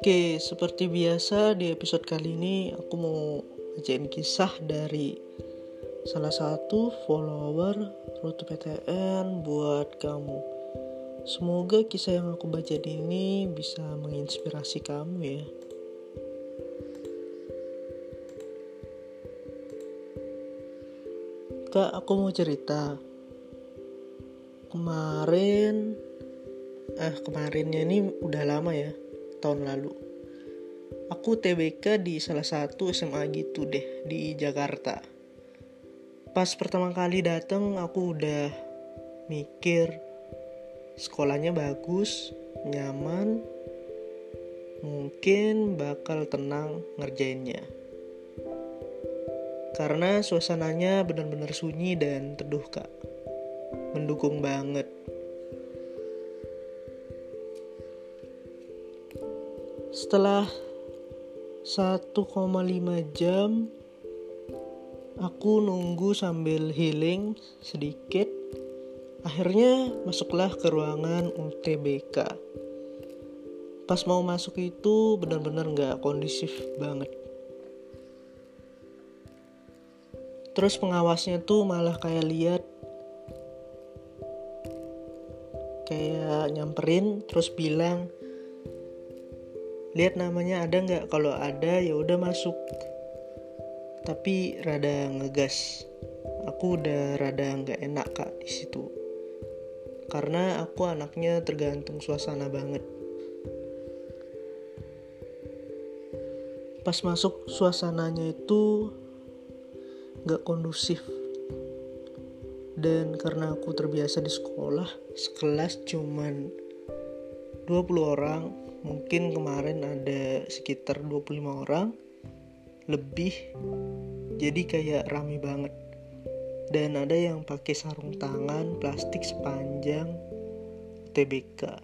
Oke, seperti biasa di episode kali ini aku mau bacain kisah dari salah satu follower Rute PTN buat kamu. Semoga kisah yang aku baca ini bisa menginspirasi kamu ya. Kak, aku mau cerita. Kemarin eh kemarinnya ini udah lama ya tahun lalu. Aku TBK di salah satu SMA gitu deh di Jakarta. Pas pertama kali datang aku udah mikir sekolahnya bagus nyaman mungkin bakal tenang ngerjainnya. Karena suasananya benar-benar sunyi dan teduh kak. Mendukung banget Setelah 1,5 jam aku nunggu sambil healing sedikit. Akhirnya masuklah ke ruangan UTBK. Pas mau masuk itu benar-benar nggak kondisif banget. Terus pengawasnya tuh malah kayak lihat kayak nyamperin terus bilang lihat namanya ada nggak? Kalau ada ya udah masuk. Tapi rada ngegas. Aku udah rada nggak enak kak di situ. Karena aku anaknya tergantung suasana banget. Pas masuk suasananya itu nggak kondusif. Dan karena aku terbiasa di sekolah sekelas cuman 20 orang mungkin kemarin ada sekitar 25 orang lebih jadi kayak rame banget. Dan ada yang pakai sarung tangan plastik sepanjang TBK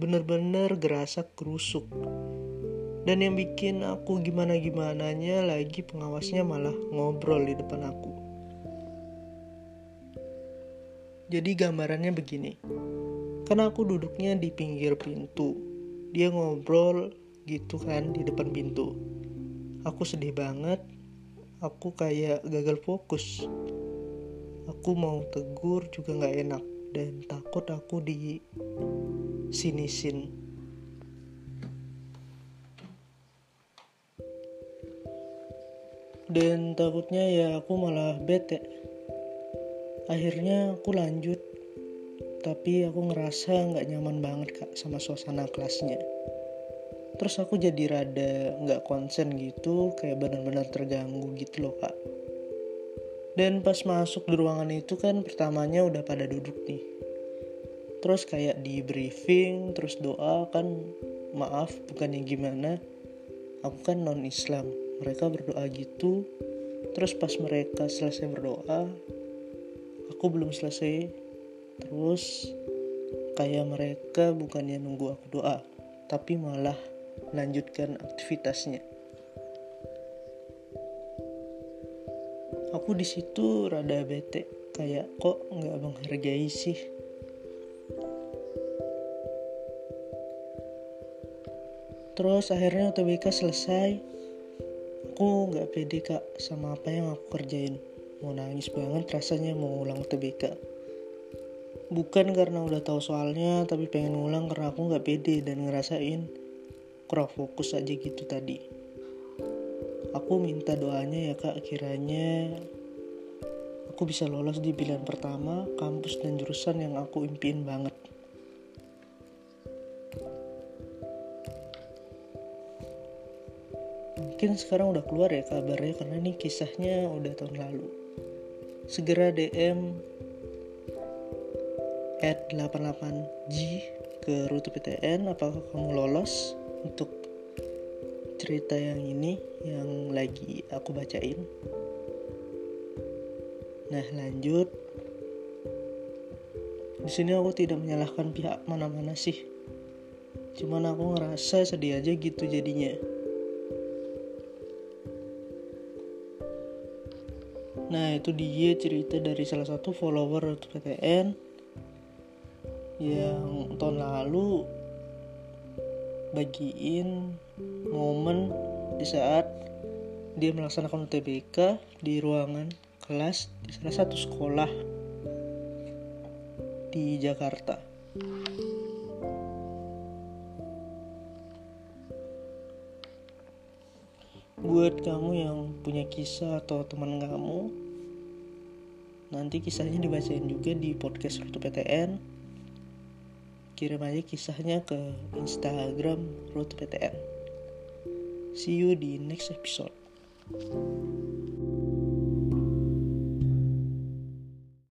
bener-bener gerasa kerusuk. Dan yang bikin aku gimana-gimananya lagi pengawasnya malah ngobrol di depan aku. Jadi gambarannya begini karena aku duduknya di pinggir pintu. Dia ngobrol gitu kan di depan pintu. Aku sedih banget. Aku kayak gagal fokus. Aku mau tegur juga nggak enak dan takut aku di sinisin dan takutnya ya aku malah bete. Akhirnya aku lanjut tapi aku ngerasa nggak nyaman banget kak sama suasana kelasnya. Terus aku jadi rada nggak konsen gitu kayak benar-benar terganggu gitu loh kak. Dan pas masuk di ruangan itu kan pertamanya udah pada duduk nih. Terus kayak di briefing terus doa kan maaf bukan yang gimana? Aku kan non Islam mereka berdoa gitu. Terus pas mereka selesai berdoa aku belum selesai terus kayak mereka bukannya nunggu aku doa tapi malah lanjutkan aktivitasnya. Aku di situ rada bete kayak kok nggak menghargai sih? Terus akhirnya UTBK selesai. Aku nggak pede kak sama apa yang aku kerjain. Mau nangis banget rasanya mau ulang UTBK bukan karena udah tahu soalnya tapi pengen ngulang karena aku nggak pede dan ngerasain. Kurang fokus aja gitu tadi. Aku minta doanya ya kak. Kiranya aku bisa lolos di pilihan pertama kampus dan jurusan yang aku impiin banget. Mungkin sekarang udah keluar ya kabarnya karena ini kisahnya udah tahun lalu. Segera DM at 88G ke rute PTN apakah kamu lolos untuk cerita yang ini yang lagi aku bacain? Nah lanjut. Di sini aku tidak menyalahkan pihak mana-mana sih. Cuman aku ngerasa sedih aja gitu jadinya. Nah itu dia cerita dari salah satu follower PTN yang tahun lalu bagiin momen di saat dia melaksanakan UTBK di ruangan kelas di salah satu sekolah di Jakarta. Buat kamu yang punya kisah atau teman kamu, nanti kisahnya dibacain juga di podcast Rutu PTN. Kirim aja kisahnya ke Instagram PTN. See you di next episode.